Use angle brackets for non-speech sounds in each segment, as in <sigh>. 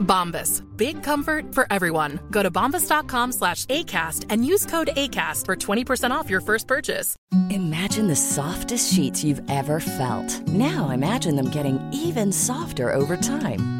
Bombas. Big comfort for everyone. Go to bombas.com slash ACAST and use code ACAST for 20% off your first purchase. Imagine the softest sheets you've ever felt. Now imagine them getting even softer over time.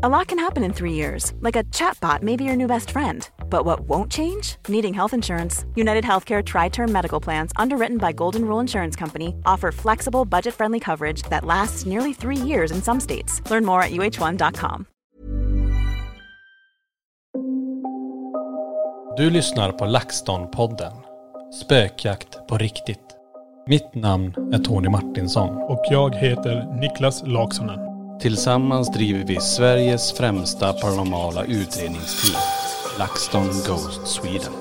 A lot can happen in three years, like a chatbot may be your new best friend. But what won't change? Needing health insurance. United Healthcare Tri Term Medical Plans, underwritten by Golden Rule Insurance Company, offer flexible, budget friendly coverage that lasts nearly three years in some states. Learn more at uh1.com. Du lyssnar på LaxTon-podden. Spökjakt på riktigt. Mitt namn är Tony Martinsson. Och jag heter Niklas Laksonen. Tillsammans driver vi Sveriges främsta paranormala utredningsteam. LaxTon Ghost Sweden.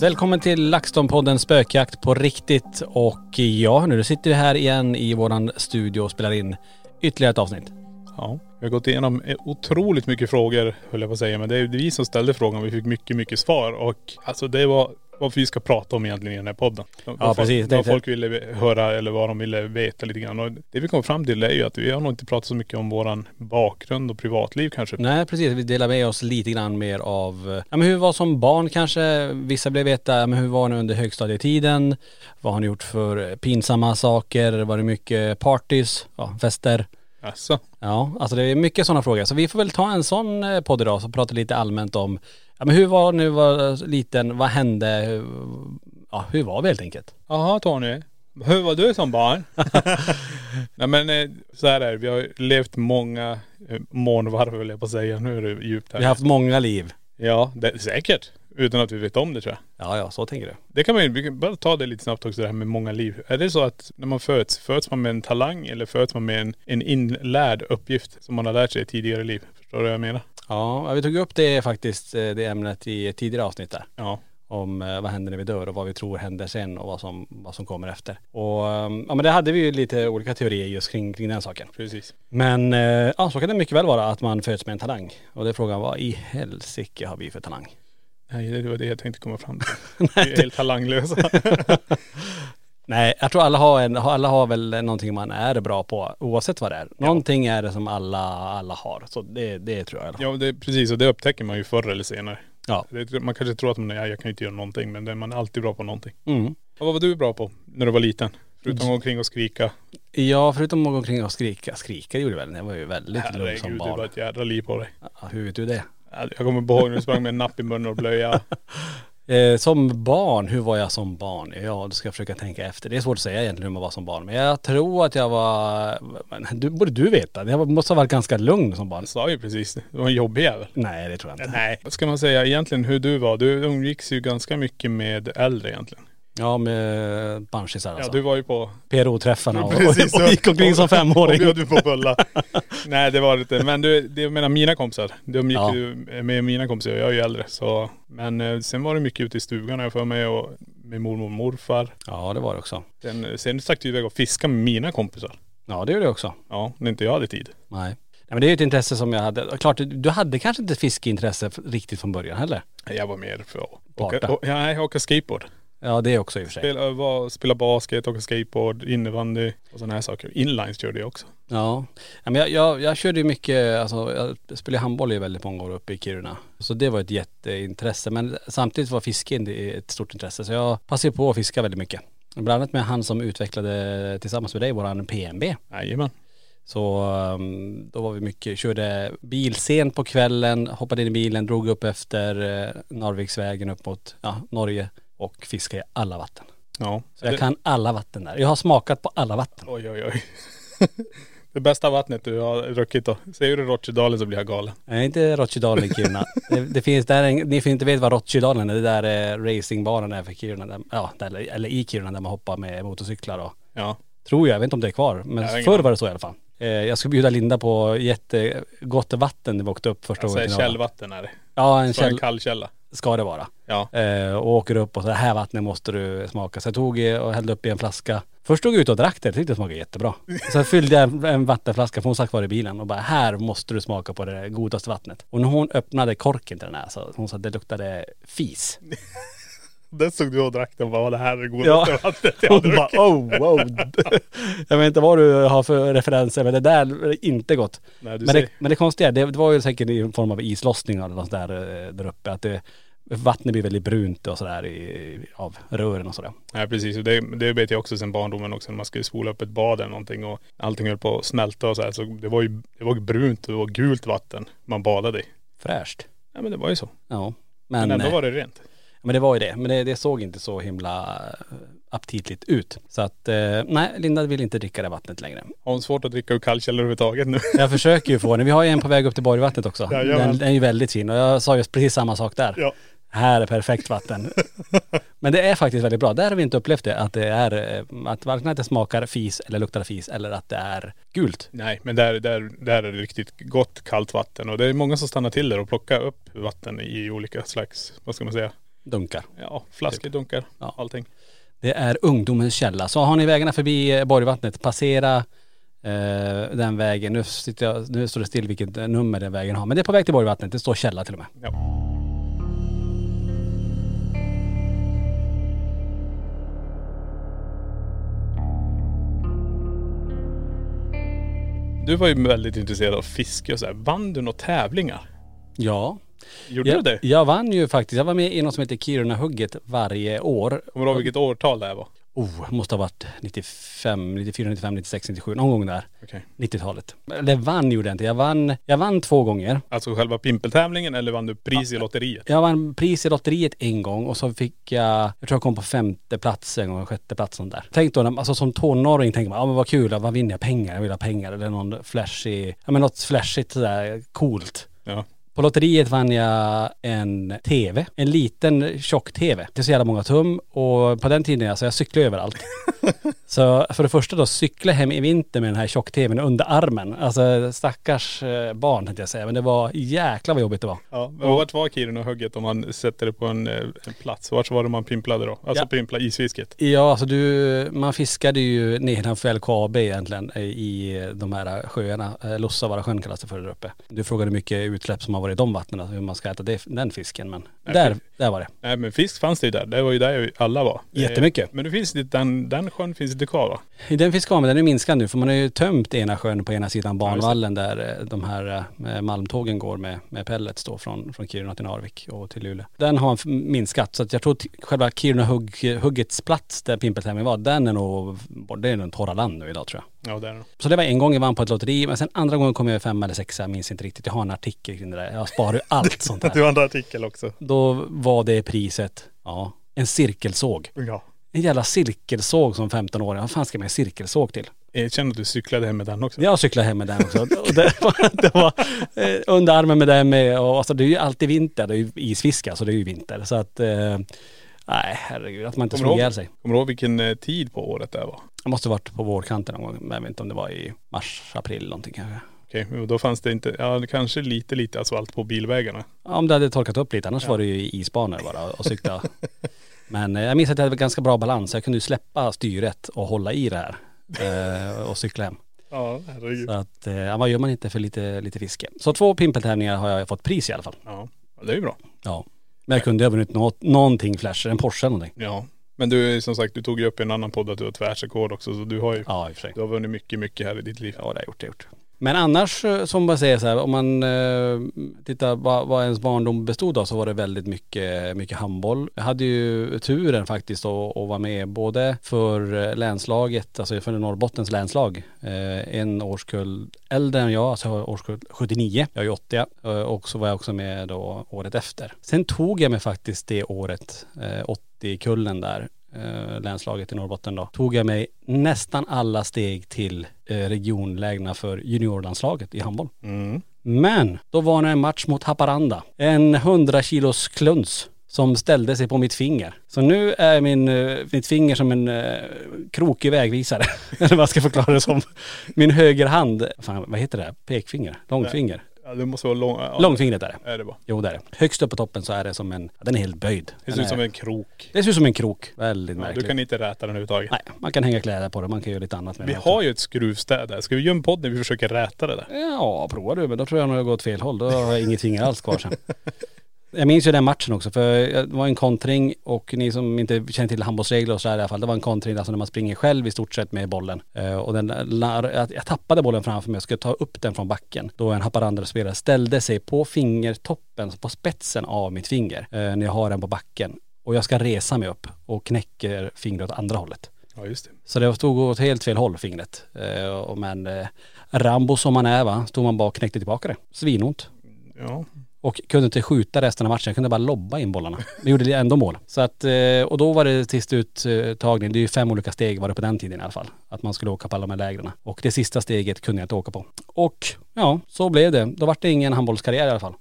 Välkommen till LaxTon-podden Spökjakt på riktigt. Och ja, nu sitter vi här igen i våran studio och spelar in ytterligare ett avsnitt. Ja, vi har gått igenom otroligt mycket frågor höll jag på att säga. Men det är vi som ställde frågan. Vi fick mycket, mycket svar. Och alltså det var vad vi ska prata om egentligen i den här podden. Vad Ja, folk- precis. Vad Tänkte- folk ville höra eller vad de ville veta lite grann. Och det vi kom fram till är ju att vi har nog inte pratat så mycket om våran bakgrund och privatliv kanske. Nej precis, vi delar med oss lite grann mer av, ja men hur var som barn kanske, vissa blev veta, ja, men hur var ni under högstadietiden? Vad har ni gjort för pinsamma saker? Var det mycket parties, ja, fester? Alltså. Ja, alltså det är mycket sådana frågor. Så vi får väl ta en sån eh, podd idag och prata lite allmänt om, ja men hur var nu var liten, vad hände, Hur- ja hur var vi helt enkelt? Jaha Tony. Hur var du som barn? <laughs> Nej men eh, så här är det. Vi har levt många eh, månvarv höll jag på att säga. Nu är det djupt här. Vi har haft många liv. Ja, det, säkert. Utan att vi vet om det tror jag. Ja, ja, så tänker du. Det kan man ju, bara ta det lite snabbt också det här med många liv. Är det så att när man föds, föds man med en talang eller föds man med en, en inlärd uppgift som man har lärt sig i tidigare liv? Förstår du vad jag menar? Ja, vi tog upp det faktiskt, eh, det ämnet i tidigare avsnitt där. Ja. om eh, vad händer när vi dör och vad vi tror händer sen och vad som, vad som kommer efter. Och ehm, ja men det hade vi ju lite olika teorier just kring, kring den saken. Precis. Men eh, ja så kan det mycket väl vara att man föds med en talang. Och det är frågan vad i helsike har vi för talang? Nej det var det jag tänkte komma fram till. <laughs> Vi är helt talanglösa. <laughs> Nej jag tror alla har en, alla har väl någonting man är bra på oavsett vad det är. Någonting är det som alla, alla har. Så det, det tror jag alla ja det, precis och det upptäcker man ju förr eller senare. Ja. Det, man kanske tror att man, ja, jag kan inte göra någonting men det, man är alltid bra på någonting. Mm. Och vad var du bra på när du var liten? Förutom att gå omkring och skrika. Ja förutom att gå omkring och skrika. Skrika gjorde jag väl. Jag var ju väldigt lugn som Herregud det var barn. ett jädra liv på dig. Ja, hur vet du det? Jag kommer ihåg när du sprang med en napp i munnen och blöja. <laughs> Eh, som barn, hur var jag som barn? Ja, du ska jag försöka tänka efter. Det är svårt att säga egentligen hur man var som barn. Men jag tror att jag var, du, borde du veta. Jag måste ha varit ganska lugn som barn. Jag sa ju precis. Du var en jobbig jävel. Nej, det tror jag inte. Nej. Vad ska man säga egentligen hur du var? Du umgicks ju ganska mycket med äldre egentligen. Ja, med banshisar alltså. Ja du var ju på.. PRO-träffarna och, Precis, <laughs> och, och gick omkring som <laughs> Och femåring. bjöd du på bullar. <laughs> Nej det var det inte. Men du, det, jag menar mina kompisar. De umgick Ja. ju med mina kompisar. Jag är ju äldre så. Men eh, sen var det mycket ute i stugan jag för mig och med mormor och morfar. Ja, det var det också. Sen, sen stack du iväg och fiska med mina kompisar. Ja, det gjorde jag också. Ja, när inte jag hade tid. Nej. Nej men det är ju ett intresse som jag hade. Klart, du hade kanske inte fiskeintresse riktigt från början heller? Jag var mer för att åka, å, ja, åka skateboard. Ja, det också i och för sig. Spela, var, spela basket, åka skateboard, innebandy och sådana här saker. Inlines körde jag också. Ja. men jag, jag, jag körde ju mycket, alltså jag spelade handboll i väldigt många år uppe i Kiruna. Så det var ett jätteintresse. Men samtidigt var är ett stort intresse. Så jag passade på att fiska väldigt mycket. Bland annat med han som utvecklade tillsammans med dig våran PMB. Jajamän. Så um, då var vi mycket, körde bil sent på kvällen, hoppade in i bilen, drog upp efter eh, Narviksvägen upp mot ja, Norge och fiskade i alla vatten. Ja. Så jag kan alla vatten där. Jag har smakat på alla vatten. Oj oj oj. <laughs> det bästa vattnet du har druckit då? Säger du Rotchedalen så blir jag galen. Nej, inte Rotchedalen i Kiruna. <laughs> det, det finns där, en, ni får inte vet vad Rotchedalen är, det där är racingbanan är för Kiruna. Där, ja, där, eller i Kiruna där man hoppar med motorcyklar och Ja. Tror jag, jag vet inte om det är kvar. Jag Men ingen förr var det så i alla fall. Eh, jag ska bjuda Linda på jättegott vatten när vi åkte upp första Alltså gången. källvatten är det. Ja, en en käll kall källa. Ska det vara. Ja. Eh, och åker upp och så det här vattnet måste du smaka. Så jag tog eh, och hällde upp i en flaska. Först stod jag ute och drack det, jag tyckte det smakade jättebra. <laughs> Sen fyllde jag en- en vattenflaska, för hon satt kvar i bilen och bara här måste du smaka på det godaste vattnet. Och när hon öppnade korken till den här så hon sa att det luktade fis. <laughs> <laughs> Där stod du och drack den och bara, det här är det Ja. godaste vattnet jag <laughs> har Hon bara druckit. oh wow. <laughs> jag vet inte vad du har för referenser men det där är inte gott. Nej, Men det, men det konstiga är, det, det var ju säkert i form av islossning eller något där, eh, där uppe. Att det, vattnet blir väldigt brunt och sådär i- av rören och sådär. Nej precis, och det, det vet jag också sen barndomen också när man skulle spola upp ett bad eller någonting och allting höll på att smälta och så här. Så det var ju det var brunt och det var gult vatten man badade i. Fräscht. Ja men det var ju så. Ja. Men, Men, ändå eh, var det rent. Men det var ju det. Men det, det såg inte så himla eh, aptitligt ut. Så att, eh, nej, Linda vill inte dricka det vattnet längre. Har hon svårt att dricka ur kallkällor överhuvudtaget nu? Jag försöker ju få den. Vi har ju en på väg upp till Borgvattnet också. Den, den är ju väldigt fin och jag sa just precis samma sak där. Ja. Här är perfekt vatten. <laughs> Men det är faktiskt väldigt bra. Där har vi inte upplevt det. Att det är, eh, att varken att det smakar fis eller luktar fis eller att det är gult. Nej men där, där, där är det riktigt gott kallt vatten och det är många som stannar till där och plockar upp vatten i olika slags, vad ska man säga, Dunkar. ja flaskor, dunkar, Ja. allting. Det är ungdomens källa. Så har ni vägarna förbi eh, Borgvattnet, passera eh, den vägen. Nu, sitter jag, nu står det still vilket nummer den vägen har. Men det är på väg till Borgvattnet. Det står källa till och med. Ja. Du var ju väldigt intresserad av fiske och så här. Vann du några tävlingar? Ja. Gjorde Jag, du det? jag vann ju faktiskt. Jag var med i något som heter Kiruna-hugget varje år. Kommer du ihåg vilket årtal det här var? Oh, måste ha varit 95, 94, 95, 96, 97. Någon gång där. Okej. 90-talet. Eller vann gjorde jag inte. Jag vann, jag vann två gånger. Alltså själva pimpeltävlingen eller vann du pris i lotteriet? Jag vann pris i lotteriet en gång och så fick jag, jag tror jag kom på femte plats en gång, sjätte plats där. Tänk då, alltså som tonåring tänker man, ja men vad kul, vad vinner jag pengar? Jag vill ha pengar eller någon flashig, ja men något flashigt sådär coolt. Ja. På lotteriet vann jag en TV, en liten tjock-TV. Det är så jävla många tum och på den tiden, alltså jag cyklade överallt. <laughs> så för det första då, cykla hem i vinter med den här tjock-TVn under armen. Alltså stackars eh, barn tänkte jag säga, men det var jäkla vad jobbigt det var. Ja, men vart var Kiruna-hugget om man sätter det på en, eh, en plats? Vart var det man pimplade då? Alltså Ja. pimpla isfisket? Ja, alltså du, man fiskade ju nedanför LKAB egentligen eh, i de här sjöarna. Lossavaara kallas det för där uppe. Du frågade mycket utsläpp som har varit i de vattnen, hur man ska äta det, den fisken. Men Nej, där, för- där var det. Nej men fisk fanns det ju där. Det var ju där alla var. Jättemycket. Eh, Men det finns inte, den, den sjön finns inte kvar va? Den fiskaren, den är minskad nu för man har ju tömt ena sjön på ena sidan banvallen där eh, de här eh, malmtågen går med, med pellets då från, från Kiruna till Narvik och till Luleå. Den har minskat så att jag tror att själva Kiruna-huggets plats där pimpeltävlingen var, den är nog, det är nog torra land nu idag tror jag. Ja det är det. Så det var en gång jag vann på ett lotteri, men sen andra gången kom jag fem eller sexa, jag minns inte riktigt. Jag har en artikel kring det där. Jag sparar ju allt sånt <laughs> Du där. har en artikel också. Då var det priset, ja, en cirkelsåg. Ja. En jävla cirkelsåg som 15-åring. Vad fan ska med en cirkelsåg till? Erkänn att du cyklade hem med den också. Jag cyklade hem med den också. Och det var, det var eh, under armen med den med. Och alltså, det är ju alltid vinter. Det är ju isfiske, så det är ju vinter. Så att, eh, nej herregud, att man inte slog ihjäl sig. kommer du ihåg vilken eh, tid på året det var? Jag måste ha varit på vårkanten någon gång. Men jag vet inte om det var i mars, april någonting kanske. Okej, men då fanns det inte, ja kanske lite lite asfalt på bilvägarna. Ja, Om det hade torkat upp lite, annars var det ju isbanor bara och cykla. <laughs> Men eh, jag minns att jag hade ganska bra balans. Jag kunde ju släppa styret och hålla i det här. Eh, och cykla hem. Ja, herregud. Så att, ja, vad gör man inte för lite, lite fiske? Så två pimpeltävlingar har jag fått pris i alla fall. Ja, det är ju bra. Ja. Men jag kunde ha vunnit något, någonting flash, en Porsche eller någonting. Ja. Men du som sagt, du tog ju upp i en annan podd att du har tvärsekord också så du har ju, Ja, i och för sig. du har vunnit mycket, mycket här i ditt liv. Ja, det har jag gjort, det har jag gjort. Men annars, eh, som man säger så här, om man eh, tittar vad, vad ens barndom bestod av så var det väldigt mycket, mycket handboll. Jag hade ju turen faktiskt att, att vara med både för eh, länslaget, alltså för Norrbottens länslag. Eh, en årskull äldre än jag, alltså årskull 79, jag är ju 80 eh, och så var jag också med då året efter. Sen tog jag mig faktiskt det året, eh, 80-kullen där, eh, länslaget i Norrbotten då, tog jag mig nästan alla steg till eh, regionlägena för juniorlandslaget i handboll. Men då var det en match mot Haparanda. En 100 kilos kluns som ställde sig på mitt finger. Så nu är min, eh, mitt finger som en eh, krokig vägvisare. <laughs> Eller vad jag ska förklara det som. Min högerhand, fan, vad heter det? Pekfinger? Långfinger? Ja, det måste vara lång... Ja, Långfingret är det. Är det bara. Jo det är det. Högst upp på toppen så är det som en, den är helt böjd. Det ser Den ut som en krok. Det ser ut som en krok. Väldigt Ja, märkligt. du kan inte räta den överhuvudtaget. Nej, man kan hänga kläder på det, man kan göra lite annat med Vi det också. har ju ett skruvstäd där. Ska vi göra en podd där vi försöker räta det där? Ja, provar du. Men då tror jag nog jag går åt fel håll. Då har jag inget finger alls kvar sen. <laughs> Jag minns ju den matchen också för det var en kontring och ni som inte känner till handbollsregler och så här i alla fall. Det var en kontring alltså när man springer själv i stort sett med bollen. Eh, och den, jag, tappade bollen framför mig och skulle ta upp den från backen. Då en Haparanda-spelare ställde sig på fingertoppen, på spetsen av mitt finger. Eh, när jag har den på backen. Och jag ska resa mig upp och knäcker fingret åt andra hållet. Ja just det. Så det stod åt helt fel håll fingret. Eh, men Rambo som man är va, stod man bara och knäckte tillbaka det. Svinont. Ja. Och kunde inte skjuta resten av matchen, jag kunde bara lobba in bollarna. Men gjorde ändå mål. Så att, eh, och då var det till sluttagning, det är ju fem olika steg var det på den tiden i alla fall. Att man skulle åka på alla de här lägren. Och det sista steget kunde jag inte åka på. Och ja, så blev det. Då var det ingen handbollskarriär i alla fall.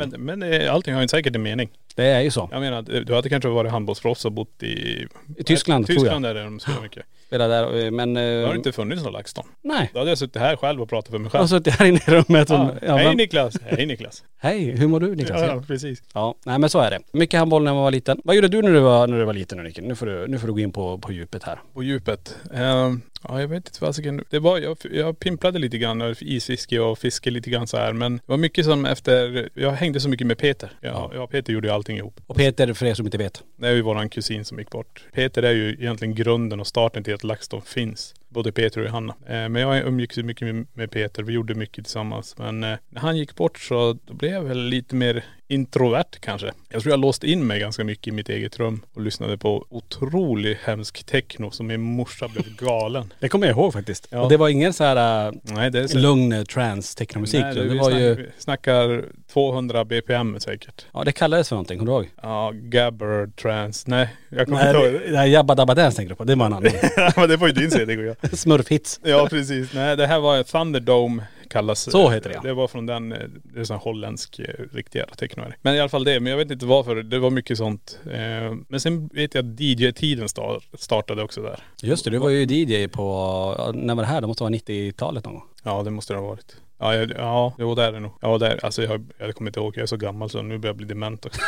Men, Men, men eh, allting har ju säkert en mening. det är ju så. Jag menar, du hade kanske varit handbollsproffs och bott i... I Tyskland, tror jag. Tyskland är det de spelar mycket. Spela där, eh, men... Det Eh, har inte funnits någon LaxTon. nej. Då hade jag suttit här själv och pratat för mig Jag har själv. suttit här inne i rummet och... Ja. ja, Hej Niklas! Hej Niklas! Hej, hur mår du Niklas? Ja, ja, precis. Ja, nej men så är det. Mycket handboll när man var liten. Vad gjorde du när du var, när du var liten Nicke? Nu får du, nu får du gå in på, på djupet här. På djupet. Ehm, ja jag vet inte fasiken. Det var, jag, jag pimplade lite grann, isfiske och fiske lite grann så här. Men det var mycket som efter, jag hängde så mycket med Peter. Jag och Peter gjorde ju allting ihop. Och Peter, för er som inte vet. Det är ju våran kusin som gick bort. Peter är ju egentligen grunden och starten till att LaxTon finns. Både Peter och Johanna. Eh, men jag umgicks mycket med, Peter. Vi gjorde mycket tillsammans. Men eh, när han gick bort så blev jag väl lite mer introvert kanske. Jag tror jag låste in mig ganska mycket i mitt eget rum och lyssnade på otrolig hemsk techno som min morsa blev <laughs> galen. Det kommer jag ihåg faktiskt. Ja. Och det var ingen så här äh, Nej det är så. lugn trance technomusik. Nej, det, vi var ju, snackar, vi snackar 200 bpm säkert. ja det kallades för någonting, kommer du ihåg? Ja, gabber trance. Nej, jag kommer inte Nej, ihåg. det- det här Jabba Dabba Dance tänker du på. Det var en annan. <laughs> Men det var ju din CD jag. <laughs> Smurfhits. Ja precis. Nej det här var Thunderdome kallas Så heter det, ja. Det var från den, eh, det är sån holländsk eh, riktig jävla techno är det. Men i alla fall det, men jag vet inte varför. Det var mycket sånt. Eh, Men sen vet jag att DJ-tiden sta- startade också där. Just det, du var ju DJ på, när var det här? Det måste vara 90-talet någon gång. Ja det måste det ha varit. Ja, jag, ja det är det nog. Ja där, alltså jag, jag kommer inte ihåg, jag är så gammal så nu börjar jag bli dement också.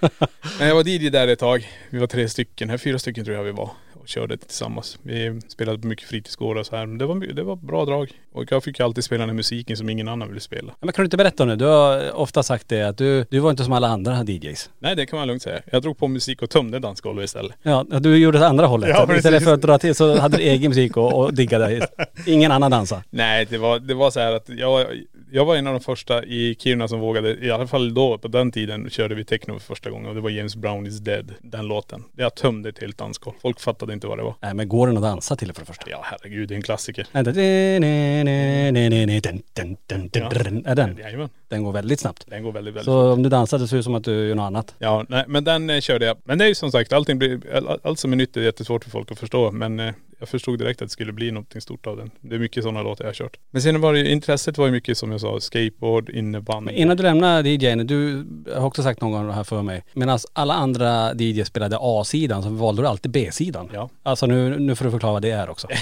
<laughs> Men jag var DJ där ett tag. Vi var tre stycken, här fyra stycken tror jag vi var. Körde tillsammans. Vi spelade på mycket fritidsgårdar och så här. Men det var, det var bra drag. Och jag fick alltid spela den musiken som ingen annan ville spela. Men kan du inte berätta det? Du har ofta sagt det att du, du var inte som alla andra DJs. Nej det kan man lugnt säga. Jag drog på musik och tömde dansgolvet istället. Ja, du gjorde det andra hållet. Ja, Istället för att dra till så hade du egen musik och, och diggade. <laughs> Ingen annan dansa. Nej det var, det var så här att jag, jag var en av de första i Kiruna som vågade, i alla fall då på den tiden körde vi techno för första gången och det var James Brown is dead, den låten. Jag tömde ett helt dansgolv. Folk fattade inte vad det var. Nej men går den att dansa till för det första? Ja herregud, det är en klassiker. Vänta. Är den? Jajamän. Den går väldigt snabbt. Den går väldigt, väldigt Så om du dansar det ser ut som att du gör något annat. Ja, nej, men den eh, körde jag. Men det är ju som sagt, allting blir, all, allt som är nytt är jättesvårt för folk att förstå. Men eh, jag förstod direkt att det skulle bli någonting stort av den. Det är mycket sådana låtar jag har kört. Men sen var det intresset var ju mycket som jag sa, skateboard, innebandy. Men innan du lämnar DJn, du har också sagt någon gång här för mig. Medan alla andra DJ spelade A-sidan så valde du alltid B-sidan. Ja. Alltså nu, nu får du förklara vad det är också. <laughs>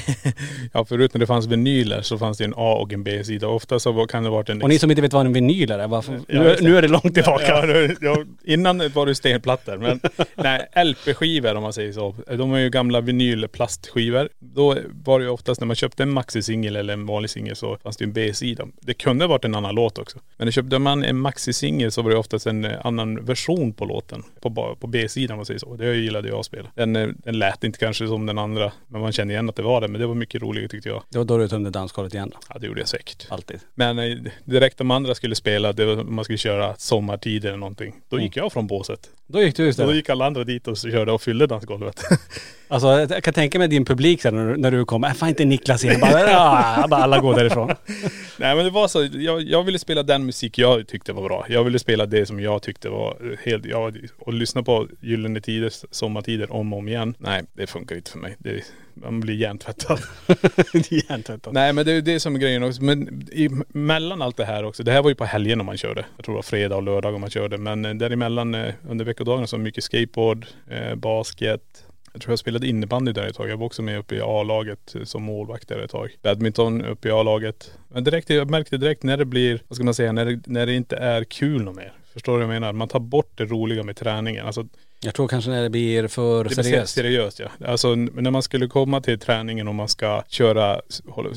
Ja, förut när det fanns vinyler så fanns det en A och en B-sida. Ofta så kan det varit en... Och ni som inte vet vad en vinyl är, varför? Ja, nu, nu är det långt tillbaka. Ja, det- ja, innan var det stenplattor men <laughs> nej, LP-skivor om man säger så. De är ju gamla vinylplastskivor. Då var det ju oftast när man köpte en maxi-singel eller en vanlig singel så fanns det ju en B-sida. Det kunde ha varit en annan låt också. Men köpte man en maxi-singel så var det oftast en eh, annan version på låten. På, på B-sidan om man säger så. Det gillade jag att spela. Den, eh, den lät inte kanske som den andra men man kände igen att det var det. Men det var mycket roligare tyckte jag. Det var då du tömde dansgolvet igen då. Ja det gjorde jag säkert. Alltid. Men eh, direkt de andra skulle spela, det var, man skulle köra sommartid eller någonting. Då gick jag från båset. Då gick du Så då istället. gick alla andra dit och så körde och fyllde dansgolvet. <laughs> Alltså jag kan tänka mig din publik sen när, du- när du kommer, "Äh, fan inte Niklas igen. Bara, "Ah", bara alla går därifrån. <laughs> Nej men det var så, jag, jag ville spela den musik jag tyckte var bra. Jag ville spela det som jag tyckte var helt, ja, och lyssna på Gyllene Tiders sommartider om och om igen. Nej, det funkar inte för mig. Det, man blir hjärntvättad. <laughs> Hjärntvättad. Nej men det är det som är grejen också. Men i, mellan allt det här också. Det här var ju på helgen om man körde. Jag tror det var fredag och lördag om man körde. Men eh, däremellan eh, under veckodagarna så mycket skateboard, eh, basket. Jag tror jag spelade innebandy där ett tag. Jag var också med uppe i A-laget eh, som målvakt där ett tag. Badminton uppe i A-laget. Men direkt, jag märkte direkt när det blir, vad ska man säga, när det, när det inte är kul något mer. Förstår du vad jag menar? Man tar bort det roliga med träningen. Alltså Jag tror kanske när det blir för det seriöst. seriöst ja. Alltså när man skulle komma till träningen och man ska köra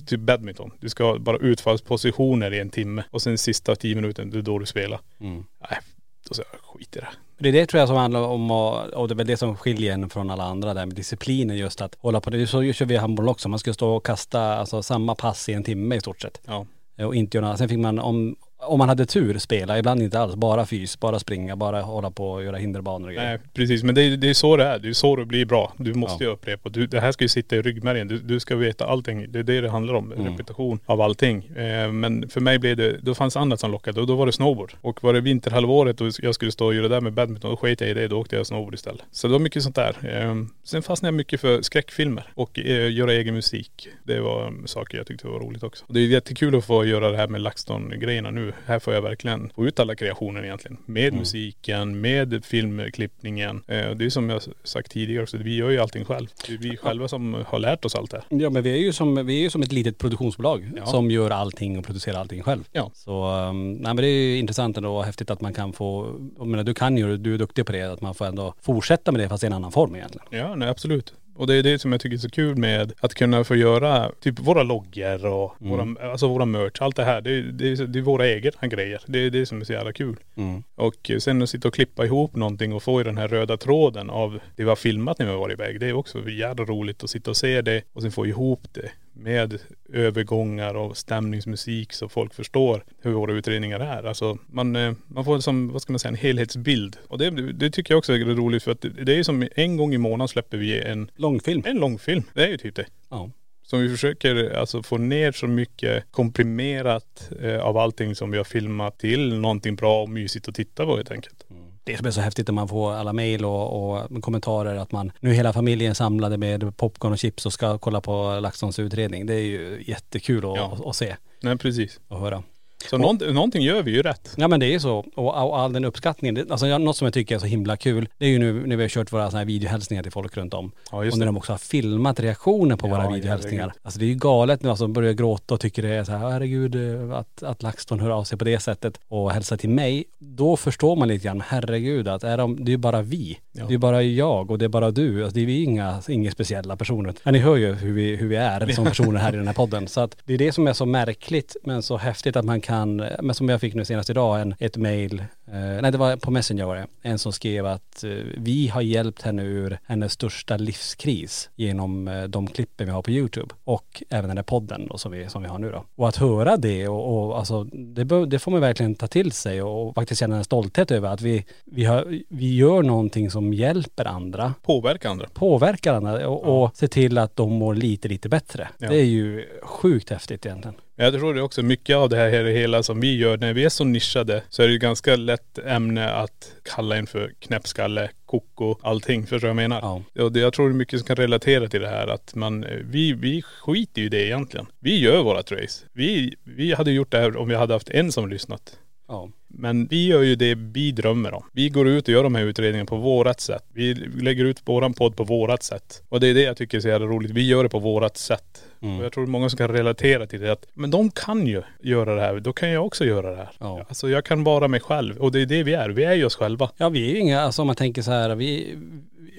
typ badminton. Du ska ha bara utfallspositioner i en timme och sen sista tio minuter, det är då du spelar. Mm. Nej, då säger jag skit i det. Det är det tror jag som handlar om, att- och det är väl det som skiljer en från alla andra där med disciplinen just att hålla på det. Så kör vi handboll också. Man ska stå och kasta alltså, samma pass i en timme i stort sett. Ja. Och inte göra, sen fick man om, om man hade tur spela, ibland inte alls, bara fys, bara springa, bara hålla på och göra hinderbanor och grejer. Nej precis, men det är, det är så det är. Det är så det blir bra. Du måste ju upprepa. Du, det här ska ju sitta i ryggmärgen. Du, du ska veta allting. Det är det det handlar om. Repetition av allting. Eh, men för mig blev det, då fanns annat som lockade och då var det snowboard. Och var det vinterhalvåret och jag skulle stå och göra det där med badminton, då sket jag i det. Då åkte jag snowboard istället. Så det var mycket sånt där. Eh, sen fastnade jag mycket för skräckfilmer och eh, göra egen musik. Det var saker jag tyckte var roligt också. Och det är jättekul att få göra det här med LaxTon-grejerna nu. Här får jag verkligen få ut alla kreationer egentligen. Med musiken, med filmklippningen. Eh, det är som jag sagt tidigare också, vi gör ju allting själv. Det är vi själva som har lärt oss allt det här. Ja men vi är ju som, vi är ju som ett litet produktionsbolag Ja. som gör allting och producerar allting själv. Ja. Så, um, nej men det är ju intressant ändå och häftigt att man kan få, jag menar du kan ju, du är duktig på det, att man får ändå fortsätta med det fast i en annan form egentligen. Ja, nej absolut. Och det är det som jag tycker är så kul med att kunna få göra typ våra loggor och våra, alltså våra merch, allt det här. Det är, det är, det är våra egna grejer. Det är det som är så jävla kul. Mm. Och sen att sitta och klippa ihop någonting och få i den här röda tråden av det vi har filmat när vi har varit iväg. Det är också jävla roligt att sitta och se det och sen få ihop det med övergångar och stämningsmusik så folk förstår hur våra utredningar är. Alltså man, eh, man får som, vad ska man säga, en helhetsbild. Och det, det tycker jag också är roligt för att det är som en gång i månaden släpper vi en, Långfilm. en långfilm. Det är ju typ det. Ja. Så vi försöker alltså få ner så mycket komprimerat eh, av allting som vi har filmat till någonting bra och mysigt att titta på helt enkelt. Det som är så häftigt när man får alla mejl och, och kommentarer att man, nu är hela familjen samlade med popcorn och chips och ska kolla på LaxTons utredning. Det är ju jättekul att, Ja. att, att se Nej precis. och höra. Så nånt- någonting gör vi ju rätt. Ja men det är ju så. Och, och all den uppskattningen. Det, alltså jag- något som jag tycker är så himla kul, det är ju nu när vi har kört våra sådana här videohälsningar till folk runt om. Ja, just och när de också har filmat reaktioner på Ja, våra videohälsningar. Alltså det är ju galet nu, alltså börjar gråta och tycker det är så här, herregud eh, att, att LaxTon hör av sig på det sättet och hälsar till mig. Då förstår man lite grann, herregud att är de, det är ju bara vi. Det är bara jag och det är bara du. Alltså det är vi inga, inga speciella personer. Men ni hör ju hur vi, hur vi är som <laughs> personer här i den här podden. Så att det är det som är så märkligt men så häftigt att man kan, men som jag fick nu senast idag, en, ett mail, eh, nej det var på Messenger var det, en som skrev att eh, vi har hjälpt henne ur hennes största livskris genom eh, de klippen vi har på YouTube och även den där podden då, som, vi, som vi har nu då. Och att höra det och, och alltså det, bör, det får man verkligen ta till sig och, faktiskt känna en stolthet över att vi, vi, har, vi gör någonting som hjälper andra Påverka andra. påverkar andra och, och se till att de mår lite, lite bättre. Ja. Det är ju sjukt häftigt egentligen. Jag tror det är också mycket av det här hela som vi gör, när vi är så nischade så är det ju ganska lätt ämne att kalla en för knäppskalle, koko, allting. Förstår du vad jag menar? Ja. Och det, jag tror det är mycket som kan relatera till det här att man, vi, vi skiter ju i det egentligen. Vi gör vårat race. Vi, vi hade gjort det här om vi hade haft en som lyssnat. Ja. Men vi gör ju det vi drömmer om. Vi går ut och gör de här utredningarna på vårat sätt. Vi lägger ut våran podd på vårat sätt. Och det är det jag tycker är så jävla roligt. Vi gör det på vårat sätt. Mm. Och jag tror många som kan relatera till det. Att, men de kan ju göra det här. Då kan jag också göra det här. Ja. Alltså jag kan vara mig själv. Och det är det vi är. Vi är ju oss själva. Ja vi är ju inga, alltså om man tänker så här, vi,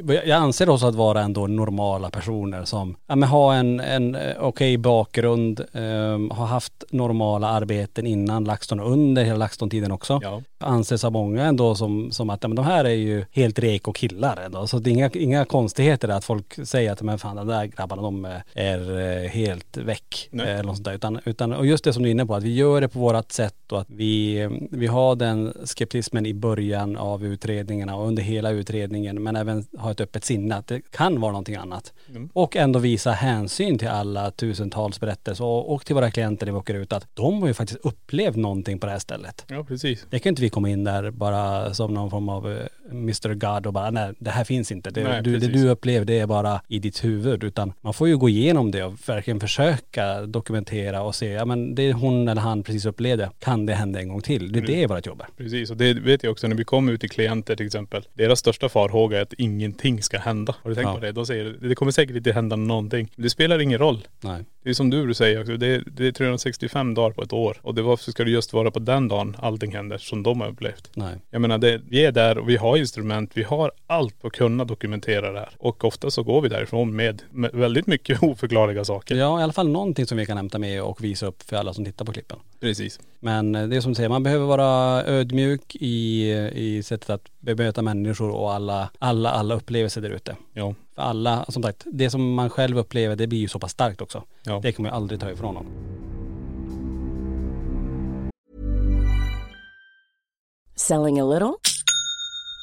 jag anser oss att vara ändå normala personer som, ja men har en, en eh, okej bakgrund, ehm, har haft normala arbeten innan LaxTon och under hela LaxTon-tiden också också. Ja. Anses av många ändå som, som att ja, men de här är ju helt reko killar ändå. Så det är inga, inga konstigheter att folk säger att men fan de där grabbarna de är, är eh, helt väck. Nej. Eller något sånt där. Utan, utan, och just det som du är inne på, att vi gör det på vårat sätt och att vi, vi har den skeptismen i början av utredningarna och under hela utredningen men även ha ett öppet sinne att det kan vara någonting annat. Mm. Och ändå visa hänsyn till alla tusentals berättelser och, och till våra klienter när vi åker ut att de har ju faktiskt upplevt någonting på det här stället. Ja, precis. Det kan inte vi komma in där bara som någon form av eh, Mr God och bara nej det här finns inte. Det, Nej, du, det du upplever det är bara i ditt huvud utan man får ju gå igenom det och verkligen försöka dokumentera och se, ja men det hon eller han precis upplevde, kan det hända en gång till? Det är det vårt jobb är. Precis, och det vet jag också när vi kommer ut till klienter till exempel. Deras största farhåga är att ingenting ska hända. Har du tänkt Ja. på det? De säger det kommer säkert inte hända någonting. Det spelar ingen roll. Nej. Det är som du säger också, det är, det är 365 dagar på ett år. Och det varför ska det just vara på den dagen allting händer som de har upplevt? Nej. Jag menar, det, vi är där och vi har instrument, vi har allt för att kunna dokumentera det här. Och ofta så går vi därifrån med, med väldigt mycket <laughs> oförklarliga saker. Ja, i alla fall någonting som vi kan hämta med och visa upp för alla som tittar på klippen. Precis. Men eh, det är som du säger, man behöver vara ödmjuk i, i sättet att bemöta människor och alla, alla, alla upplevelser där ute. Ja. För alla, som sagt, det som man själv upplever det blir ju så pass starkt också. Ja. Det kan man ju aldrig ta ifrån någon. Selling a little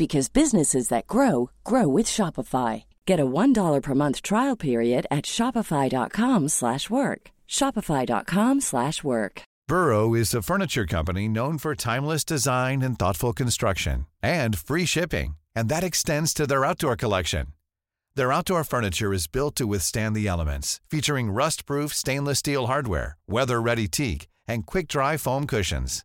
because businesses that grow grow with Shopify. Get a $1 per month trial period at shopify.com slash work. shopify.com slash work. Burrow is a furniture company known for timeless design and thoughtful construction and free shipping, and that extends to their outdoor collection. Their outdoor furniture is built to withstand the elements, featuring rust-proof stainless steel hardware, weather-ready teak, and quick-dry foam cushions.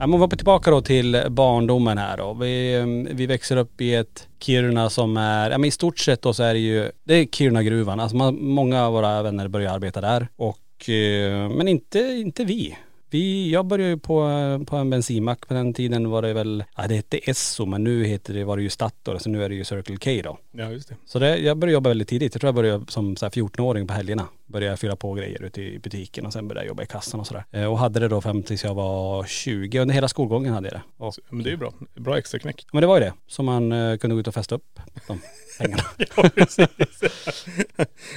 Ja, men vi hoppar tillbaka då till barndomen här då. Vi, ehm, vi växer upp i ett Kiruna som är, ja men i stort sett då så är det ju, det är Kiruna-gruvan. Alltså man, många av våra vänner börjar arbeta där. Och, eh, men inte, inte vi. Vi, jag började ju på, på en bensinmack på den tiden var det väl, ja det hette Esso men nu heter det, var det ju Statoil så nu är det ju Circle K då. Ja, just det. Så det, jag började jobba väldigt tidigt. Jag tror jag började som så här 14-åring på helgerna. Började fylla på grejer ute i butiken och sen började jag jobba i kassan och sådär. Eh, Och hade det då fram tills jag var 20. Under hela skolgången hade jag det. Och, Så, men det är ju bra. Bra extra knäck. men det var ju det. Så man eh, kunde gå ut och festa upp de pengarna. <laughs> Ja, precis.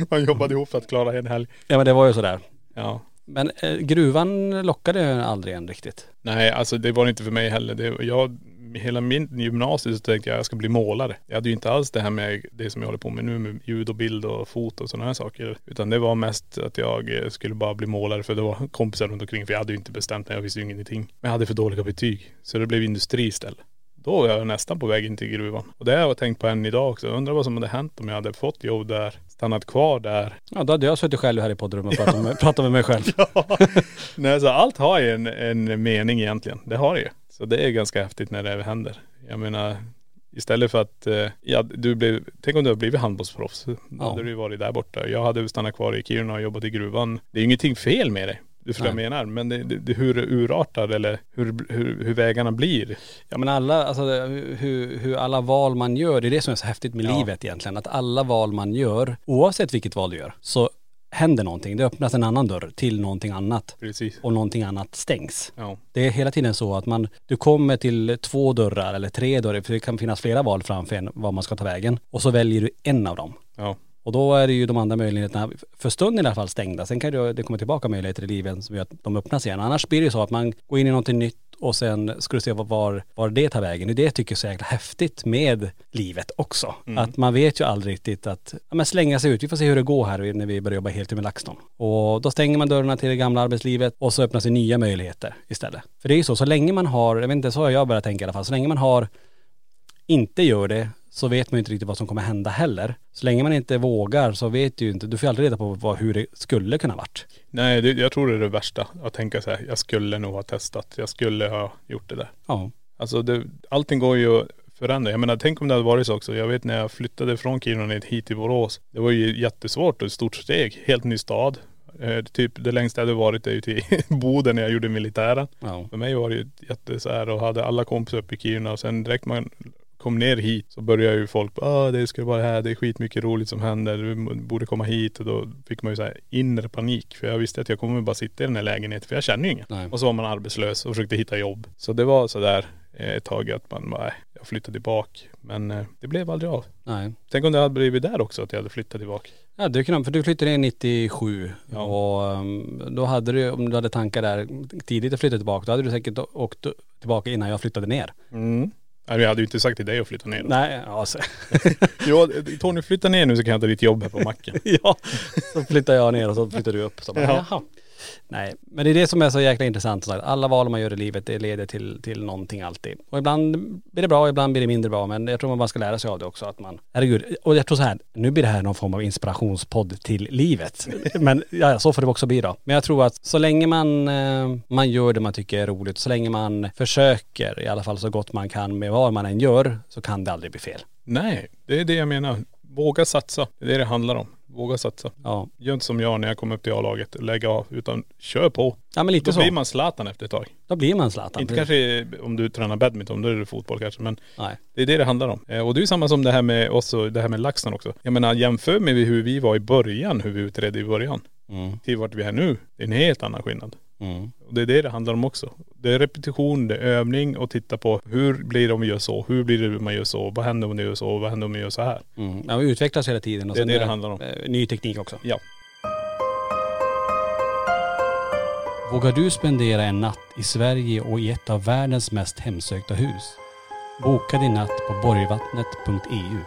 Man jobbade ihop för att klara en helg. ja men det var ju sådär. Ja. Men eh, gruvan lockade aldrig en riktigt. Nej, alltså det var det inte för mig heller. Det, jag, hela min gymnasiet så tänkte jag att jag ska bli målare. Jag hade ju inte alls det här med det som jag håller på med nu med ljud och bild och foto och sådana här saker. Utan det var mest att jag eh, skulle bara bli målare för det var kompisar runt omkring. För jag hade ju inte bestämt mig, jag visste ju ingenting. Men jag hade för dåliga betyg. Så det blev industri istället. Då var jag nästan på väg in till gruvan. Och det har jag tänkt på än idag också. Jag undrar vad som hade hänt om jag hade fått jobb där, stannat kvar där. Ja då hade jag suttit själv här i poddrummet och pratat med, <laughs> pratat med mig själv. Ja. <laughs> Nej, så allt har ju en, en mening egentligen. Det har det ju. Så det är ganska häftigt när det händer. Jag menar, istället för att, eh, ja du blev, tänk om du hade blivit handbollsproffs. Då Ja. hade du ju varit där borta. Jag hade stannat kvar i Kiruna och jobbat i gruvan. Det är ingenting fel med det. Du förstår vad jag menar. Men det, det, hur det urartar eller hur, hur, hur vägarna blir. Ja men alla, alltså hur, hur alla val man gör, det är det som är så häftigt med Ja. livet egentligen. Att alla val man gör, oavsett vilket val du gör, så händer någonting. Det öppnas en annan dörr till någonting annat. Precis. Och någonting annat stängs. Ja. Det är hela tiden så att man, du kommer till två dörrar eller tre dörrar, för det kan finnas flera val framför en, var man ska ta vägen. Och så väljer du en av dem. Ja. Och då är det ju de andra möjligheterna, för stunden i alla fall stängda. Sen kan det, det komma tillbaka möjligheter i livet som gör att de öppnas igen. Annars blir det ju så att man går in i någonting nytt och sen ska du se var, var det tar vägen. Det det jag tycker är så jäkla häftigt med livet också. Att man vet ju aldrig riktigt att, ja men slänga sig ut, vi får se hur det går här när vi börjar jobba heltid med LaxTon. Och då stänger man dörrarna till det gamla arbetslivet och så öppnas det nya möjligheter istället. För det är ju så, så länge man har, jag vet inte, så har jag börjat tänka i alla fall, så länge man har inte gör det så vet man ju inte riktigt vad som kommer hända heller. Så länge man inte vågar så vet du ju inte, du får ju aldrig reda på vad, hur det skulle kunna varit. Nej, det, jag tror det är det värsta. Att tänka så här, jag skulle nog ha testat. Jag skulle ha gjort det där. Ja. Alltså det, allting går ju förändra. Jag menar tänk om det hade varit så också. Jag vet när jag flyttade från Kiruna ner hit till Borås. Det var ju jättesvårt och ett stort steg. Helt ny stad. Eh, typ det längsta jag hade varit är ju till <laughs> Boden när jag gjorde militären. Ja. För mig var det ju jätte så här och hade alla kompisar uppe i Kiruna och sen direkt man kom ner hit så började ju folk, ah det ska vara här, det är skitmycket roligt som händer, du borde komma hit och då fick man ju så här inre panik för jag visste att jag kommer bara sitta i den här lägenheten för jag känner ju ingen. Nej. Och så var man arbetslös och försökte hitta jobb. Så det var så där eh, ett tag att man bara, "Nej, jag flyttade tillbaka. Men eh, det blev aldrig av. Nej. Tänk om det hade blivit där också att jag hade flyttat tillbaka. Ja det kunde för du flyttade in 97 Ja. och um, då hade du, om du hade tankar där tidigt att flytta tillbaka, då hade du säkert åkt tillbaka innan jag flyttade ner. Mm. Nej, jag hade ju inte sagt till dig att flytta ner. Nej, alltså. <laughs> Jo, Tony flytta ner nu så kan jag ta ditt jobb här på macken. <laughs> ja, så flyttar jag ner och så flyttar du upp. Så bara, Ja. jaha. Nej, men det är det som är så jäkla intressant. Alla val man gör i livet, det leder till, till någonting alltid. Och ibland blir det bra, ibland blir det mindre bra. Men jag tror man bara ska lära sig av det också. Att man, herregud, och jag tror så här, nu blir det här någon form av inspirationspodd till livet. <laughs> Men ja, så får det också bli då. Men jag tror att så länge man, eh, man gör det man tycker är roligt, så länge man försöker i alla fall så gott man kan med vad man än gör, så kan det aldrig bli fel. Nej, det är det jag menar. Våga satsa. Det är det det handlar om. Våga satsa. Ja, Gör inte som jag när jag kom upp till A-laget, lägga av, utan kör på. ja men lite Då så. blir man Zlatan efter ett tag. Då blir man Zlatan. Inte kanske om du tränar badminton, då är det fotboll kanske, men Nej. det är det det handlar om. Eh, Och det är ju samma som det här med oss och det här med LaxTon också. Jag menar jämför med hur vi var i början, hur vi utredde i början, Mm. till vart vi är nu. Det är en helt annan skillnad. Mm. Och det är det det handlar om också. Det är repetition, det är övning och titta på hur blir det om vi gör så? Hur blir det om man gör så? Vad händer om man gör så? Vad händer om man gör så här? Mm. Ja, vi utvecklas hela tiden. Och Det är sen det det handlar om. eh, Ny teknik också. Ja. Vågar du spendera en natt i Sverige och i ett av världens mest hemsökta hus? Boka din natt på borgvattnet.eu.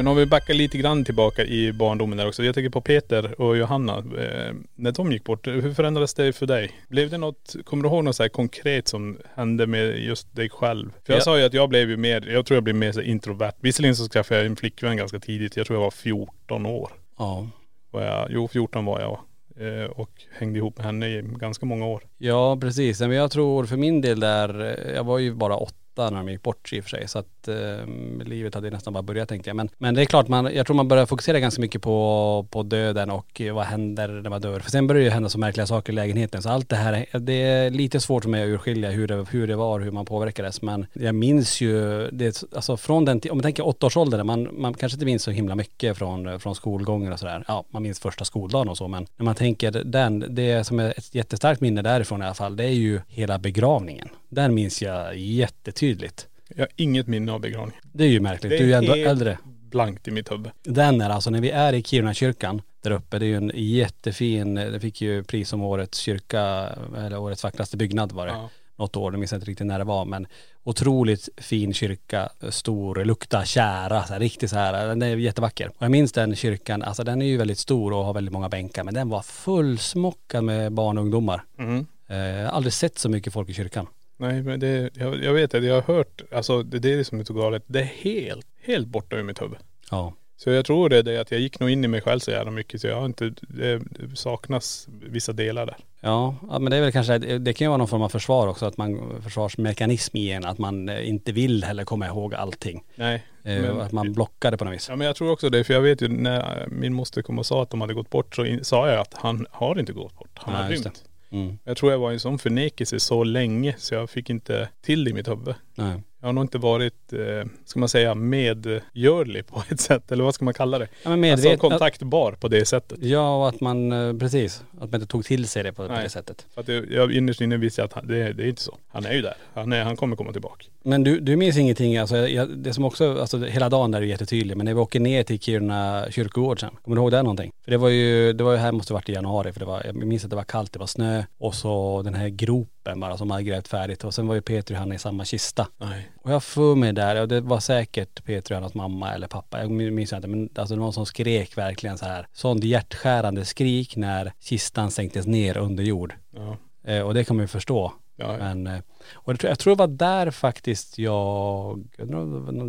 Men om vi backar lite grann tillbaka i barndomen där också. Jag tänker på Peter och Johanna. Eh, när de gick bort, hur förändrades det för dig? Blev det något, kommer du ihåg något så här konkret som hände med just dig själv? För jag Ja. sa ju att jag blev ju mer, jag tror jag blev mer så introvert. Visserligen så skaffade jag en flickvän ganska tidigt. Jag tror jag var 14 år. Ja. Var jag, jo 14 var jag. Eh, och hängde ihop med henne i ganska många år. Ja precis, men jag tror för min del där, eh, jag var ju bara åtta när de gick bort i och för sig så att eh, livet hade nästan bara börjat tänkte jag. Men, men det är klart, man, jag tror man börjar fokusera ganska mycket på, på döden och eh, vad händer när man dör. För sen börjar det ju hända så märkliga saker i lägenheten så allt det här, det är lite svårt för mig att urskilja hur det, hur det var, hur man påverkades. Men jag minns ju, det, alltså från den om man tänker åttaårsåldern, man, man kanske inte minns så himla mycket från, från skolgången och sådär. Ja, man minns första skoldagen och så men när man tänker den, det som är ett jättestarkt minne därifrån i alla fall, det är ju hela begravningen. Den minns jag jättetydligt. Jag har inget minne av begravning. Det är ju märkligt, du är ju ändå helt äldre. blankt i mitt huvud. Den är alltså när vi är i Kiruna kyrkan där uppe, det är ju en jättefin, det fick ju pris som årets kyrka, eller årets vackraste byggnad var det. Ja. Något år, jag minns inte riktigt när det var men otroligt fin kyrka, stor, lukta kära, så här, riktigt så här, den är jättevacker. Och jag minns den kyrkan, alltså den är ju väldigt stor och har väldigt många bänkar men den var fullsmockad med barn och ungdomar. Mhm. Eh, Jag aldrig sett så mycket folk i kyrkan. Nej men det, jag, jag vet att jag har hört, alltså det, det är det som är så galet. Det är helt, helt borta ur mitt huvud. Ja. Så jag tror det är det att jag gick nog in i mig själv så jävla mycket så jag har inte, det, det saknas vissa delar där. Ja, men det är väl kanske, det kan ju vara någon form av försvar också, att man, försvarsmekanism i en, att man eh, inte vill heller komma ihåg allting. Nej. Eh, Men- att man blockar det på något vis. Ja men jag tror också det, för jag vet ju när min moster kom och sa att de hade gått bort så in, sa jag att han har inte gått bort. Han Nej, har rymt. Mm. Jag tror jag var i en sån förnekelse så länge så jag fick inte till det i mitt huvud. Nej. Jag har nog inte varit, eh, ska man säga, medgörlig på ett sätt. Eller vad ska man kalla det? Ja, men medvet- Alltså kontaktbar på det sättet. Ja och att man, eh, precis, att man inte tog till sig det på, på Nej. det sättet. För att det, jag innerst inne visste jag att han, det, det är inte så. Han är ju där. Han, är, han kommer komma tillbaka. Men du, du minns ingenting, alltså jag, det som också, alltså hela dagen där är jättetydlig, men när vi åker ner till Kiruna kyrkogård sen, kommer du ihåg det någonting? För det var ju, det var ju här måste varit i januari för det var, jag minns att det var kallt, det var snö och så den här gropen bara som hade grävt färdigt och sen var ju Peter och han i samma kista. Nej. Och jag får mig där, och det var säkert Peter och hans mamma eller pappa, jag minns inte, men alltså någon som skrek verkligen så här, sånt hjärtskärande skrik när kistan sänktes ner under jord. Ja. Eh, och det kan man ju förstå. Ja, ja. Men, eh, och jag tror, jag tror det var där faktiskt jag, jag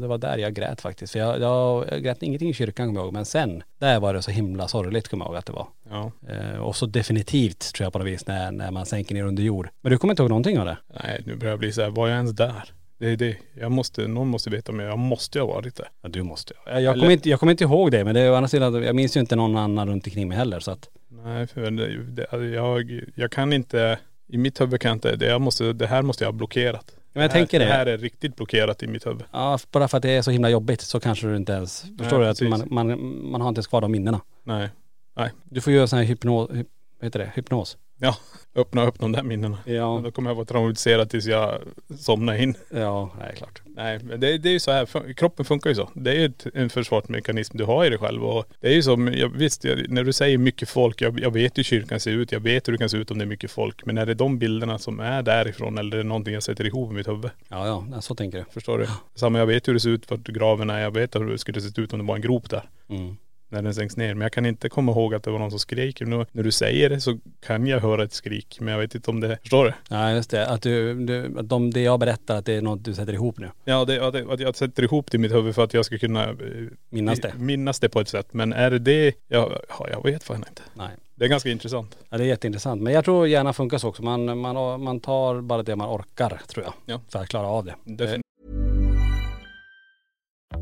det var där jag grät faktiskt. För jag, jag, jag grät ingenting i kyrkan kommer jag ihåg, men sen, där var det så himla sorgligt kommer jag ihåg att det var. ja. Eh, och så definitivt tror jag på något vis när, när man sänker ner under jord. Men du kommer inte ihåg någonting av det? Nej, nu börjar jag bli så här, var jag ens där? Det är det. Jag måste, någon måste veta men jag måste ju ha varit där. Ja, du måste. Jag, jag, Eller- kommer inte, jag kommer inte ihåg det, men det är å andra sidan, jag minns ju inte någon annan runt omkring mig heller så att Nej, för det, det, jag, jag kan inte, i mitt huvud kan jag inte, det, jag måste, det här måste jag ha blockerat. Men jag här, tänker det. Det här är riktigt blockerat i mitt huvud. Ja, bara för att det är så himla jobbigt så kanske du inte ens, förstår du? Att man, man, man har inte ens kvar de minnena. Nej. Du får göra sån här hypnos, hyp, vad heter det, hypnos. Ja, öppna upp de där minnena. Ja. Då kommer jag vara traumatiserad tills jag somnar in. Ja, nej klart. Nej, men det, det är ju så här, kroppen funkar ju så. Det är ju ett, en försvarsmekanism du har i dig själv och det är ju som, jag, visst, jag, när du säger mycket folk, jag, jag vet hur kyrkan ser ut, jag vet hur det kan se ut om det är mycket folk. Men är det de bilderna som är därifrån eller är det någonting jag sätter ihop i mitt huvud? Ja, ja, så tänker du. Förstår du? Samma, jag vet hur det ser ut, vart graven är, jag vet hur det skulle se ut om det var en grop där. Mm. När den sänks ner. Men jag kan inte komma ihåg att det var någon som skrek. Nu, när du säger det så kan jag höra ett skrik. Men jag vet inte om det, förstår du? Ja, just det. Att du, du att de, det jag berättar, att det är något du sätter ihop nu. Ja, det, att, att jag sätter ihop det i mitt huvud för att jag ska kunna eh, Minnas det. minnas det på ett sätt. Men är det det, ja, ja, jag vet fan inte. Nej. Det är ganska intressant. Ja, det är jätteintressant. Men jag tror hjärnan funkar så också. Man, man, man tar bara det man orkar, tror jag. Ja. För att klara av det. Definitivt.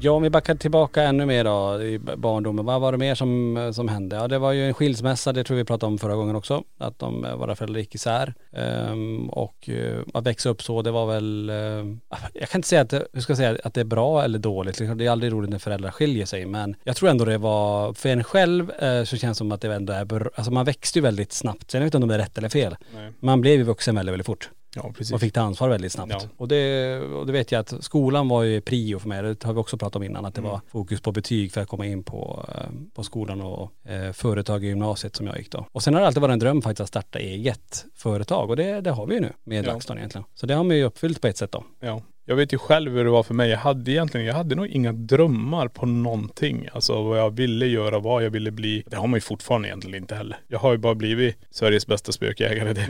Ja, om vi backar tillbaka ännu mer då i barndomen. Vad var det mer som, som hände? Ja, det var ju en skilsmässa, det tror vi pratade om förra gången också. Att de, eh, våra föräldrar gick isär. Ehm, och eh, att växa upp så, det var väl, eh, jag kan inte säga att, det- hur ska jag säga, att det är bra eller dåligt. Liksom, Det är aldrig roligt när föräldrar skiljer sig, men jag tror ändå det var, för en själv eh, så känns det som att det ändå är, alltså man växte ju väldigt snabbt. Sen vet jag inte om det är rätt eller fel. Nej. Man blev ju vuxen väldigt, väldigt fort. Ja, precis. Och fick ta ansvar väldigt snabbt. Ja. Och, det, och det vet jag att skolan var ju prio för mig. Det har vi också pratat om innan. Att det Mm. var fokus på betyg för att komma in på, eh, på skolan och eh, företag i gymnasiet som jag gick då. Och sen har det alltid varit en dröm faktiskt att starta eget företag. Och det, det har vi ju nu med Ja. LaxTon egentligen. Så det har man ju uppfyllt på ett sätt då. Ja. Jag vet ju själv hur det var för mig. Jag hade egentligen, jag hade nog inga drömmar på någonting. Alltså vad jag ville göra, vad jag ville bli. Det har man ju fortfarande egentligen inte heller. Jag har ju bara blivit Sveriges bästa spökjägare. <laughs> Det,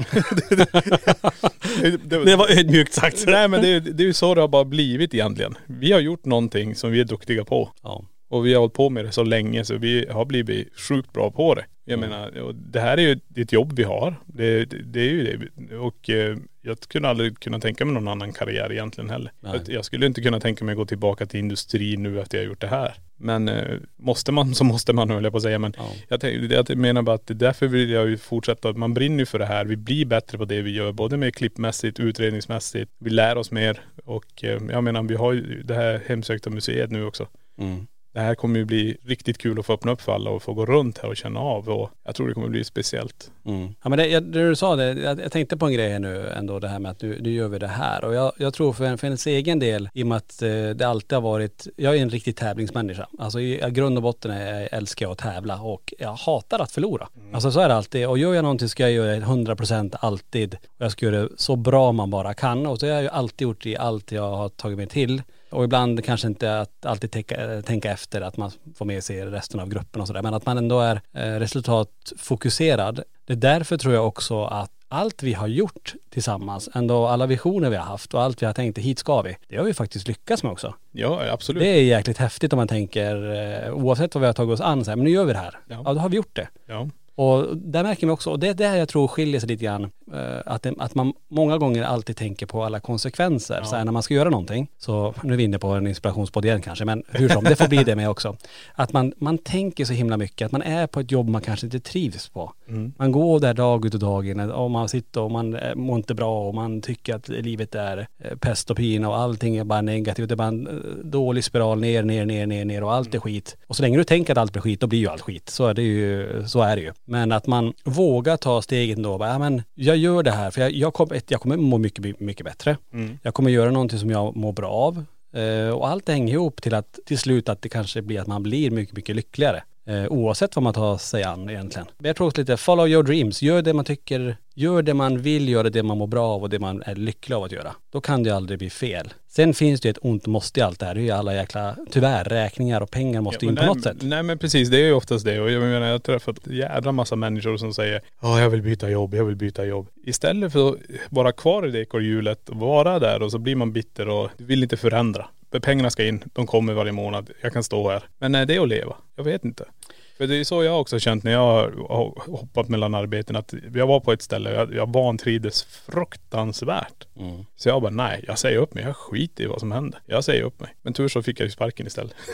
det, det, Det var ödmjukt sagt. Nej men det, det är ju så det har bara blivit egentligen. Vi har gjort någonting som vi är duktiga på. Ja. Och vi har hållit på med det så länge så vi har blivit sjukt bra på det. Jag menar, och det här är ju ett jobb vi har. Det, det, det är ju det. Och eh, jag skulle aldrig kunna tänka mig någon annan karriär egentligen heller. Nej. Jag, skulle inte kunna tänka mig att gå tillbaka till industrin nu efter jag har gjort det här. Men eh, måste man <laughs> så måste man höll jag på att säga. Men Ja. jag, tänk, jag menar bara att därför vill jag ju fortsätta. Man brinner ju för det här. Vi blir bättre på det vi gör. Både med klippmässigt, utredningsmässigt. Vi lär oss mer. Och eh, jag menar vi har ju det här hemsökta museet nu också. Mm. Det här kommer ju bli riktigt kul att få öppna upp för alla och få gå runt här och känna av. Och jag tror det kommer bli speciellt. Mm. Ja men det, jag, det du sa det, jag, jag tänkte på en grej här nu ändå det här med att nu, nu gör vi det här. Och jag, jag tror för, en, för ens egen del, i och med att eh, det alltid har varit, jag är en riktig tävlingsmänniska. Alltså i i grund och botten är jag, älskar jag att tävla och jag hatar att förlora. Alltså så är det alltid. Och gör jag någonting ska jag göra det 100% alltid. Och jag ska göra det så bra man bara kan. Och så har jag ju alltid gjort det i allt jag har tagit mig till. Och ibland kanske inte att alltid tänka, tänka efter att man får med sig resten av gruppen och sådär. Men att man ändå är eh, resultatfokuserad. Det är därför tror jag också att allt vi har gjort tillsammans, ändå alla visioner vi har haft och allt vi har tänkt, hit ska vi. Det har vi faktiskt lyckats med också. Ja absolut. Det är jäkligt häftigt om man tänker, eh, oavsett vad vi har tagit oss an, så här, men nu gör vi det här. Ja. Ja, då har vi gjort det. Ja. Och där märker vi också, och det är där jag tror skiljer sig lite grann, att, det, att man många gånger alltid tänker på alla konsekvenser. Så här, när man ska göra någonting, så nu är vi inne på en inspirationspodd igen kanske, men hur som, det får bli det med också. Att man, man tänker så himla mycket, att man är på ett jobb man kanske inte trivs på. Man går där dag ut och dag in och man sitter och man eh, mår inte bra och man tycker att livet är eh, pest och pina och allting är bara negativt. Det är bara en eh, dålig spiral ner, ner, ner, ner, ner och allt är skit. Och så länge du tänker att allt blir skit, då blir ju allt skit. Så är det ju. Så är det ju. Men att man vågar ta steget då. Bara, ja, men jag gör det här för jag, jag, kommer, ett, jag kommer må mycket, mycket bättre. Jag kommer göra någonting som jag mår bra av. Eh, och allt hänger ihop till att till slut att det kanske blir att man blir mycket, mycket lyckligare. Eh, oavsett vad man tar sig an egentligen. Men jag tror också lite, follow your dreams. Gör det man tycker, gör det man vill göra, det man mår bra av och det man är lycklig av att göra. Då kan det aldrig bli fel. Sen finns det ju ett ont måste i allt det här. Det är ju alla jäkla, tyvärr, räkningar och pengar måste Ja, in på nej, något sätt. Nej men precis, det är ju oftast det. Och jag menar jag har träffat jädra massa människor som säger Ja jag vill byta jobb, jag vill byta jobb. Istället för att vara kvar i det ekorrhjulet och vara där och så blir man bitter och vill inte förändra. För pengarna ska in, de kommer varje månad, jag kan stå här. Men är det att leva? Jag vet inte. För det är så jag också känt när jag har hoppat mellan arbeten att jag var på ett ställe, jag, jag vantrivdes fruktansvärt. Mm. Så jag bara nej, jag säger upp mig. Jag skiter i vad som händer. Jag säger upp mig. Men tur så fick jag ju sparken istället. <laughs>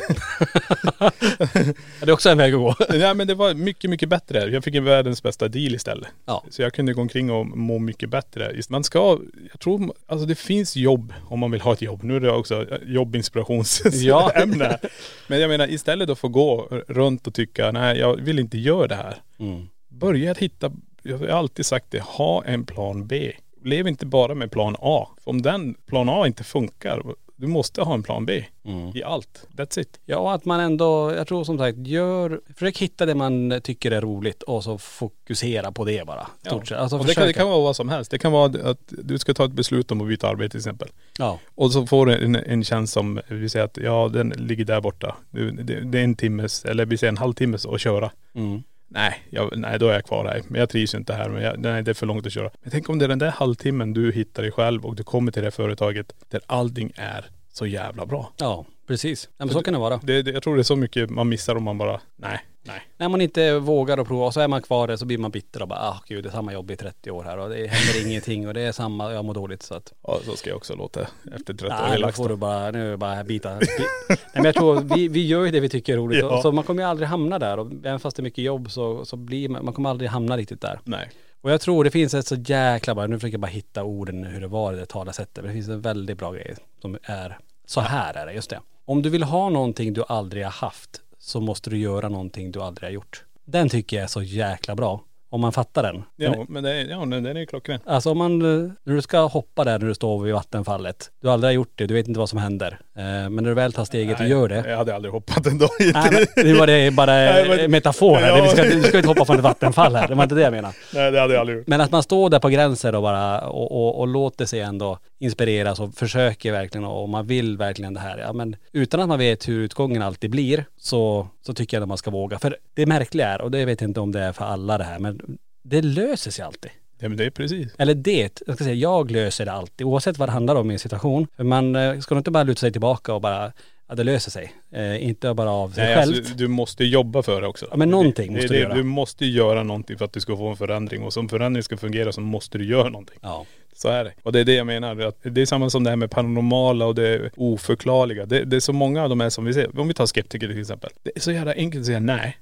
Det är också en väg att gå. <laughs> Nej men det var mycket, mycket bättre. Jag fick en världens bästa deal istället. Ja. Så jag kunde gå omkring och må mycket bättre. Man ska, jag tror, alltså det finns jobb om man vill ha ett jobb. Nu är det också jobbinspirationsämne. Ja. <laughs> Men jag menar istället att få gå runt och tycka, nej jag vill inte göra det här. Mm. Börja hitta, jag har alltid sagt det, ha en plan B. Lev inte bara med plan A. För om den plan A inte funkar, du måste ha en plan B Mm. i allt. That's it. Ja, och att man ändå, jag tror som sagt, gör, försök hitta det man tycker är roligt och så fokusera på det bara. Sett. Alltså och det kan, det kan vara vad som helst. Det kan vara att du ska ta ett beslut om att byta arbete till exempel. Ja. Och så får du en, en tjänst som, vi säger att ja den ligger där borta. Det, det, det är en timmes, eller vi säger en halvtimmes att köra. Mm. Nej, jag, nej då är jag kvar här. Men jag trivs inte här. Men jag, nej, det är för långt att köra. Men tänk om det är den där halvtimmen du hittar dig själv och du kommer till det här företaget där allting är så jävla bra. Ja, precis. Ja, men så kan det vara. Det, det, jag tror det är så mycket man missar om man bara, nej, nej. När man inte vågar att prova och så är man kvar där så blir man bitter och bara, ah gud det är samma jobb i 30 år här och det händer ingenting och det är samma, jag mår dåligt så att Ja, så ska jag också låta efter 30 år Nej, då LaxTon. får du bara, nu bara bita. bi- Nej men jag tror, vi, vi gör ju det vi tycker är roligt. <laughs> Ja. Så man kommer ju aldrig hamna där. Och även fast det är mycket jobb så, så blir man, man kommer aldrig hamna riktigt där. Nej. Och jag tror det finns ett så jäkla bra, nu försöker jag bara hitta orden hur det var i det talesättet. Men det finns en väldigt bra grej som är, så här är det, just det. Om du vill ha någonting du aldrig har haft så måste du göra någonting du aldrig har gjort. Den tycker jag är så jäkla bra. Om man fattar den. Ja, men det, är- ja, den är ju klockren. Alltså om man, eh, när du ska hoppa där när du står vid vattenfallet. Du har aldrig gjort det, du vet inte vad som händer. Eh, Men när du väl tar steget och Nej, gör det. Jag hade aldrig hoppat ändå. Nej men det var det bara <laughs> Nej, men- en metafor här. Ja. Vi ska, du ska inte hoppa från ett vattenfall här. Det var inte det jag menade. Nej det hade jag aldrig gjort. Men att man står där på gränsen och bara och, och, och låter sig ändå inspireras och försöker verkligen och man vill verkligen det här. Ja men utan att man vet hur utgången alltid blir så, så tycker jag att man ska våga. För det märkliga är, och det vet jag inte om det är för alla det här, men det löser sig alltid. Ja men det är precis. Eller det, jag ska säga jag löser det alltid oavsett vad det handlar om i en situation. För man eh, ska nog inte bara luta sig tillbaka och bara, att det löser sig. Eh, inte bara av sig Nej, självt. alltså, du måste jobba för det också. Ja, men någonting det, måste det, du göra. Du måste göra någonting för att du ska få en förändring. Och som förändring ska fungera så måste du göra någonting. Ja. Så är det. Och det är det jag menar. Att det är samma som det här med paranormala och det oförklarliga. Det, det är så många av de här som vi ser. Om vi tar skeptiker till exempel. Det är så jävla enkelt att säga nej.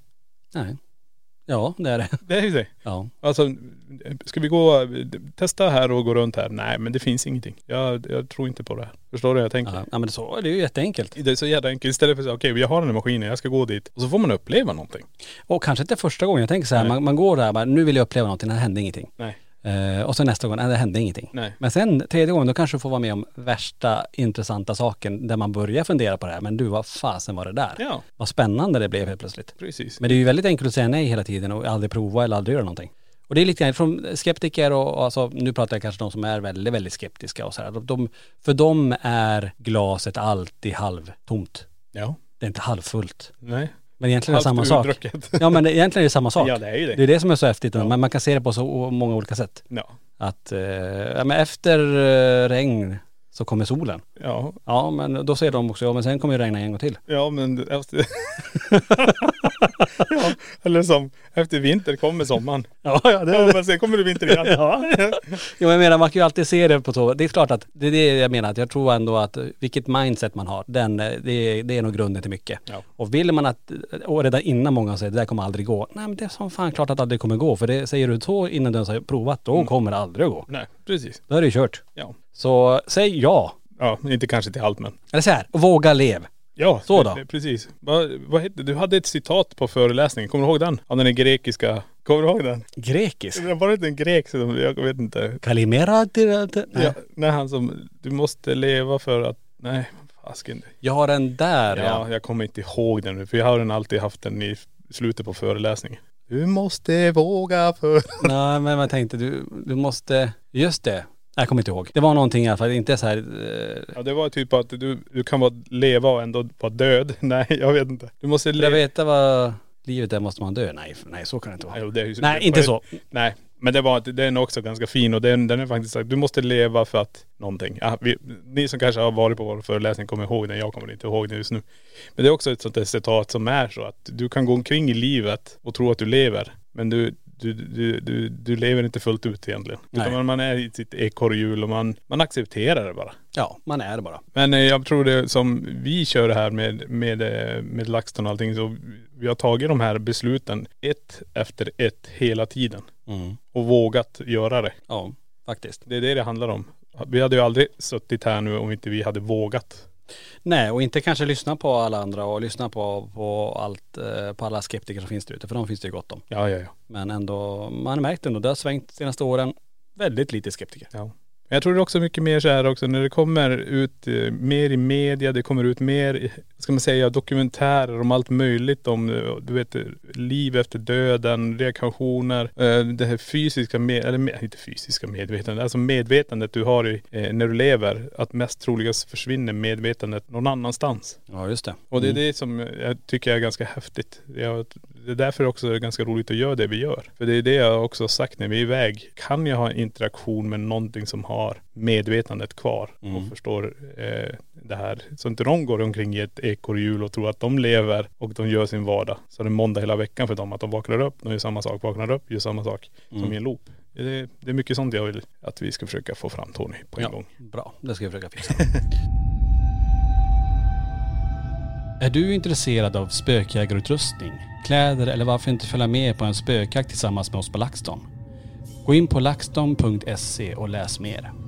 Nej. Ja, det är det. <laughs> Det är ju det. Ja. Alltså, ska vi gå, testa här och gå runt här? Nej men det finns ingenting. Jag, jag tror inte på det här. Förstår du hur jag tänker? Ja, ja men så är det ju jätteenkelt. Det är så jävla enkelt. Istället för att säga, okej jag har den här maskinen, jag ska gå dit. Och så får man uppleva någonting. Och kanske inte första gången. Jag tänker så här, man, man går där bara, nu vill jag uppleva någonting, det hände ingenting. Nej. Eh, och så nästa gång, nej det hände ingenting. Nej. Men sen tredje gången, då kanske du får vara med om värsta intressanta saken där man börjar fundera på det här. Men du, vad fasen var det där? Ja, Vad spännande det blev helt plötsligt. precis. Men det är ju väldigt enkelt att säga nej hela tiden och aldrig prova eller aldrig göra någonting. Och det är lite grann från skeptiker och, och alltså, nu pratar jag kanske de som är väldigt, väldigt skeptiska och så här. De, för dem är glaset alltid halvtomt. Ja. Det är inte halvfullt. Nej. Men egentligen är det samma sak. Ja men egentligen är det samma sak. Ja det är ju det. Det är det som är så häftigt. Ja. Men man kan se det på så många olika sätt. Ja. Att, eh, ja, men efter eh, regn så kommer solen. Ja, Ja men då säger de också, ja men sen kommer det regna en gång till. ja men efter.. <laughs> ja, eller som, efter vinter kommer sommaren. <laughs> Ja, ja Ja, men sen kommer det vinter igen. <laughs> Ja. Jo, men jag menar man kan ju alltid se det på så. Det är klart att det är det jag menar. Att jag tror ändå att vilket mindset man har, den, det, är, det är nog grunden till mycket. Ja. Och vill man att, och redan innan många säger det där kommer aldrig gå. Nej men det är som fan klart att det aldrig kommer gå. För det säger du så innan du ens har provat, då kommer det aldrig att gå. Nej, precis. Då är det ju kört. Ja. Så säg ja. Ja, inte kanske till allt men. Eller så här, våga lev. Ja, Så det- då? det- Precis. Vad, vad hette, du hade ett citat på föreläsningen, kommer du ihåg den? Av den grekiska, kommer du ihåg den? Grekisk. Det var inte en grek som, jag vet inte. Kalimera nej. Ja, nej han som, du måste leva för att, nej, fasken. Jag har den där ja. Ja, jag kommer inte ihåg den nu för jag har den alltid haft den i slutet på föreläsningen. Du måste våga för.. Nej men jag tänkte du, du måste, just det. Jag kommer inte ihåg. Det var någonting i alla fall, inte så här, eh, Ja det var typ att du, du kan vara leva och ändå vara död. <laughs> Nej jag vet inte. Du måste Vill jag veta vad livet är måste man dö? Nej, nej så kan det inte vara. Jo, det Nej, inte så. Nej, men det var, den är också ganska fin och den, den är faktiskt du måste leva för att någonting. Ja, vi, ni som kanske har varit på vår föreläsning kommer ihåg den, jag kommer inte ihåg den just nu. Men det är också ett sånt där citat som är så att du kan gå omkring i livet och tro att du lever. Men du, du, du, du, du lever inte fullt ut egentligen. Nej. Utan man, man är i sitt ekorrhjul och man, man accepterar det bara. Ja, man är det bara. Men eh, jag tror det som vi kör det här med, med, eh, med LaxTon och allting så vi har tagit de här besluten ett efter ett hela tiden. Mm. Och vågat göra det. Ja, faktiskt. Det är det det handlar om. Vi hade ju aldrig suttit här nu om inte vi hade vågat. Nej, och inte kanske lyssna på alla andra och lyssna på, på allt, eh, på alla skeptiker som finns där ute, för de finns det ju gott om. Ja, ja, ja. Men ändå, man har märkt ändå, det har svängt de senaste åren. Väldigt lite skeptiker. ja. Men jag tror det är också mycket mer så här också när det kommer ut eh, mer i media, det kommer ut mer, ska man säga, dokumentärer om allt möjligt om, eh, du vet, liv efter döden, reinkarnationer, eh, det här fysiska, med, eller inte fysiska medvetandet, alltså medvetandet du har i, när du lever, att mest troligast försvinner medvetandet någon annanstans. Ja, just det. Och det är Mm. det som jag tycker är ganska häftigt. Jag, det är därför också det är ganska roligt att göra det vi gör. För det är det jag också har sagt när vi är iväg. Kan jag ha en interaktion med någonting som har medvetandet kvar Mm. och förstår eh, det här. Så inte de går omkring i ett ekorrhjul och tror att de lever och de gör sin vardag. Så det är måndag hela veckan för dem att de vaknar upp, de gör samma sak, vaknar upp, gör samma sak. Som Mm. i en loop. Det är, det är mycket sånt jag vill att vi ska försöka få fram Tony på en Ja, gång. bra. Det ska jag försöka fixa. <laughs> är du intresserad av spökjägarutrustning, kläder eller varför inte följa med på en spökjakt tillsammans med oss på LaxTon? Gå in på laxton.se och läs mer.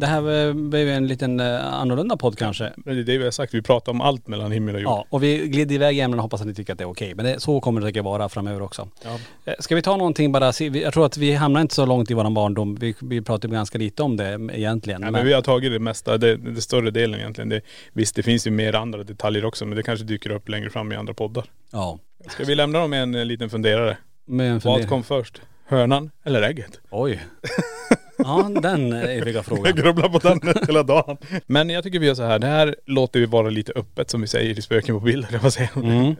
Det här eh, blev en liten eh, annorlunda podd kanske. Men det är det vi har sagt, vi pratar om allt mellan himmel och jord. Ja, och vi glider iväg i ämnen och hoppas att ni tycker att det är okej. Men det, så kommer det säkert vara framöver också. Ja. Eh, Ska vi ta någonting bara, jag tror att vi hamnar inte så långt i våran barndom. Vi, vi pratar ganska lite om det egentligen. Nej, men vi har tagit det mesta, det, det större delen egentligen. Det, visst det finns ju mer andra detaljer också men det kanske dyker upp längre fram i andra poddar. Ja. Ska vi lämna dem med en eh, liten funderare? Med en Vad fundering. kom först? Hönan eller ägget? Oj. <laughs> Ja, den eviga Jag frågan. grubblar på den hela dagen. Men jag tycker vi gör så här, det här låter vi vara lite öppet som vi säger i spöken på bilder, kan man säga. Mm.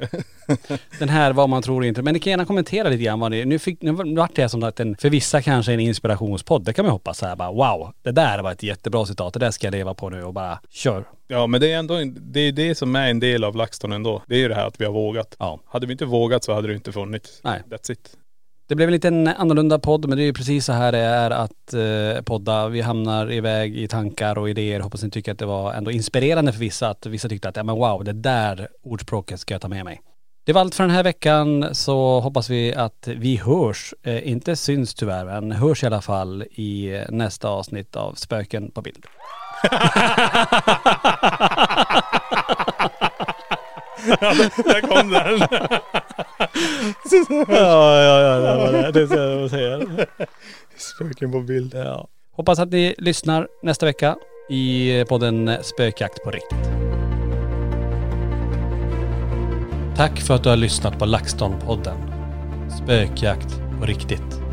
Den här vad man tror inte. Men ni kan gärna kommentera lite grann vad ni, nu, fick, nu vart det som att en, för vissa kanske en inspirationspodd. Det kan man hoppas så här bara wow, det där var ett jättebra citat. Det där ska jag leva på nu och bara kör. Ja men det är ändå, det är det som är en del av LaxTon ändå. Det är ju det här att vi har vågat. Ja. Hade vi inte vågat så hade det inte funnits. Nej. That's it. Det blev en liten annorlunda podd men det är ju precis så här det är att eh, podda. Vi hamnar iväg i tankar och idéer. Hoppas ni tycker att det var ändå inspirerande för vissa. Att vissa tyckte att ja men wow, det där ordspråket ska jag ta med mig. Det var allt för den här veckan så hoppas vi att vi hörs, eh, inte syns tyvärr, men hörs i alla fall i eh, nästa avsnitt av Spöken på bild. <laughs> Där kom den. <laughs> ja, ja, ja, det var det. Det ska jag säga. Spöken på bild. Ja. Hoppas att ni lyssnar nästa vecka i podden Spökjakt på riktigt. Tack för att du har lyssnat på LaxTon-podden. Spökjakt på riktigt.